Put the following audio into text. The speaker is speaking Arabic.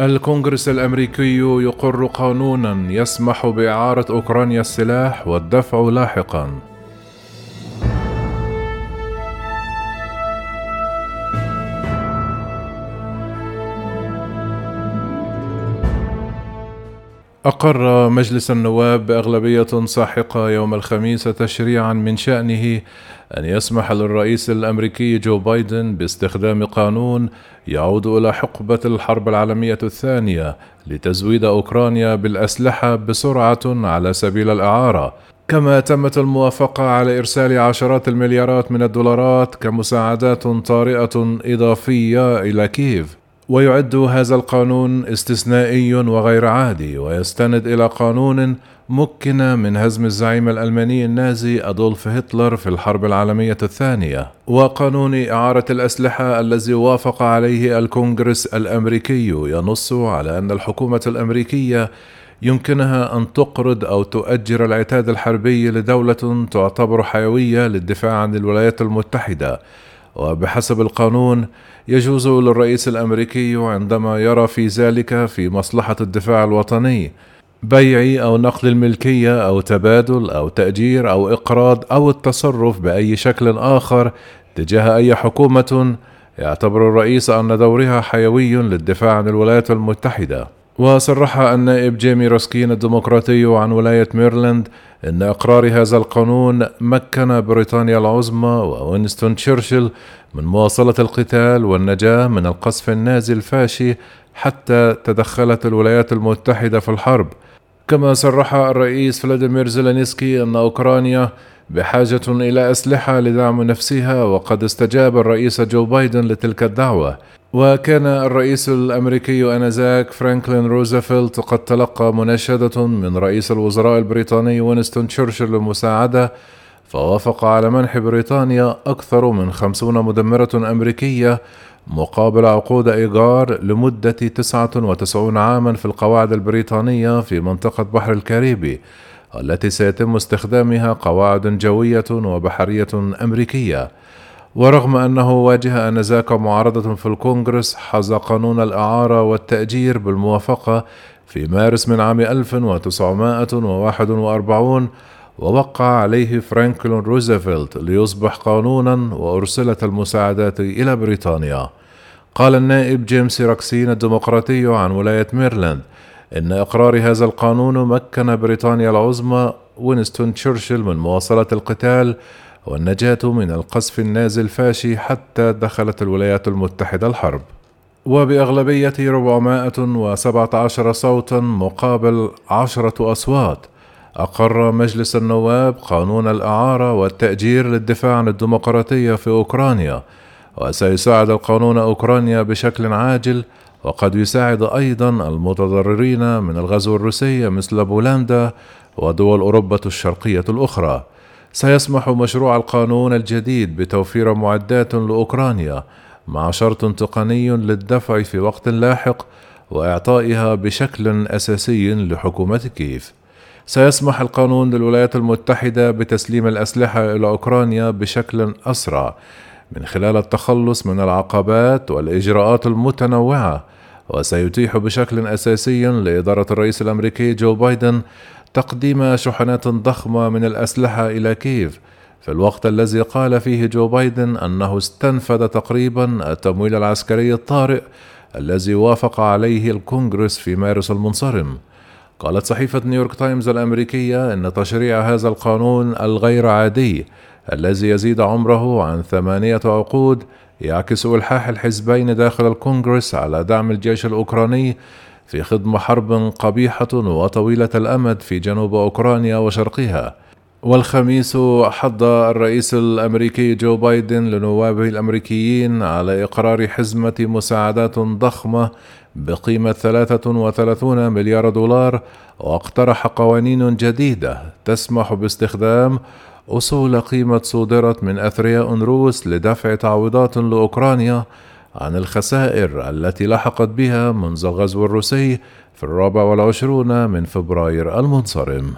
الكونغرس الأمريكي يقر قانونا يسمح باعاره أوكرانيا السلاح والدفع لاحقا. أقر مجلس النواب بأغلبية ساحقة يوم الخميس تشريعا من شأنه أن يسمح للرئيس الأمريكي جو بايدن باستخدام قانون يعود إلى حقبة الحرب العالمية الثانية لتزويد أوكرانيا بالأسلحة بسرعة على سبيل الإعارة. كما تمت الموافقة على إرسال عشرات المليارات من الدولارات كمساعدات طارئة إضافية إلى كييف. ويعد هذا القانون استثنائي وغير عادي ويستند إلى قانون مكن من هزم الزعيم الألماني النازي أدولف هتلر في الحرب العالمية الثانية وقانون إعارة الأسلحة الذي وافق عليه الكونغرس الأمريكي ينص على أن الحكومة الأمريكية يمكنها أن تقرض أو تؤجر العتاد الحربي لدولة تعتبر حيوية للدفاع عن الولايات المتحدة. وبحسب القانون يجوز للرئيس الأمريكي عندما يرى في ذلك في مصلحة الدفاع الوطني بيع أو نقل الملكية أو تبادل أو تأجير أو إقراض أو التصرف بأي شكل آخر تجاه أي حكومة يعتبر الرئيس أن دورها حيوي للدفاع عن الولايات المتحدة. وصرح النائب جيمي راسكين الديمقراطي عن ولاية ميرلاند أن إقرار هذا القانون مكن بريطانيا العظمى ووينستون تشرشل من مواصلة القتال والنجاة من القصف النازي الفاشي حتى تدخلت الولايات المتحدة في الحرب. كما صرح الرئيس فلاديمير زيلينسكي أن أوكرانيا بحاجة إلى أسلحة لدعم نفسها وقد استجاب الرئيس جو بايدن لتلك الدعوة. وكان الرئيس الأمريكي آنذاك فرانكلين روزفلت قد تلقى مناشدة من رئيس الوزراء البريطاني وينستون تشرشل للمساعدة. فوافق على منح بريطانيا أكثر من خمسون مدمرة أمريكية مقابل عقود إيجار لمدة 99 عاما في القواعد البريطانية في منطقة بحر الكاريبي. التي سيتم استخدامها قواعد جوية وبحرية أمريكية. ورغم أنه واجه آنذاك معارضة في الكونغرس حظي قانون الإعارة والتأجير بالموافقة في مارس من عام 1941 ووقع عليه فرانكلين روزفلت ليصبح قانونا وأرسلت المساعدات إلى بريطانيا. قال النائب جيمي راسكين الديمقراطي عن ولاية ميرلاند إن إقرار هذا القانون مكن بريطانيا العظمى وينستون تشرشل من مواصلة القتال والنجاة من القصف النازي الفاشي حتى دخلت الولايات المتحدة الحرب. وبأغلبية 417 صوتا مقابل عشرة أصوات أقر مجلس النواب قانون الإعارة والتأجير للدفاع عن الديمقراطية في أوكرانيا وسيساعد القانون أوكرانيا بشكل عاجل وقد يساعد أيضا المتضررين من الغزو الروسي مثل بولندا ودول أوروبا الشرقية الأخرى. سيسمح مشروع القانون الجديد بتوفير معدات لأوكرانيا مع شرط تقني للدفع في وقت لاحق وإعطائها بشكل أساسي لحكومة كييف. سيسمح القانون للولايات المتحدة بتسليم الأسلحة إلى أوكرانيا بشكل أسرع من خلال التخلص من العقبات والإجراءات المتنوعة وسيتيح بشكل أساسي لإدارة الرئيس الأمريكي جو بايدن تقديم شحنات ضخمة من الأسلحة إلى كييف. في الوقت الذي قال فيه جو بايدن أنه استنفذ تقريبا التمويل العسكري الطارئ الذي وافق عليه الكونغرس في مارس المنصرم. قالت صحيفة نيويورك تايمز الأمريكية أن تشريع هذا القانون الغير عادي الذي يزيد عمره عن ثمانية عقود يعكس إلحاح الحزبين داخل الكونغرس على دعم الجيش الأوكراني في خضم حرب قبيحة وطويلة الأمد في جنوب أوكرانيا وشرقها. والخميس حض الرئيس الأمريكي جو بايدن لنوابه الأمريكيين على إقرار حزمة مساعدات ضخمة بقيمة 33 مليار دولار واقترح قوانين جديدة تسمح باستخدام أصول قيمة صودرت من أثرياء روس لدفع تعويضات لأوكرانيا عن الخسائر التي لحقت بها منذ الغزو الروسي في الرابع والعشرون من فبراير المنصرم.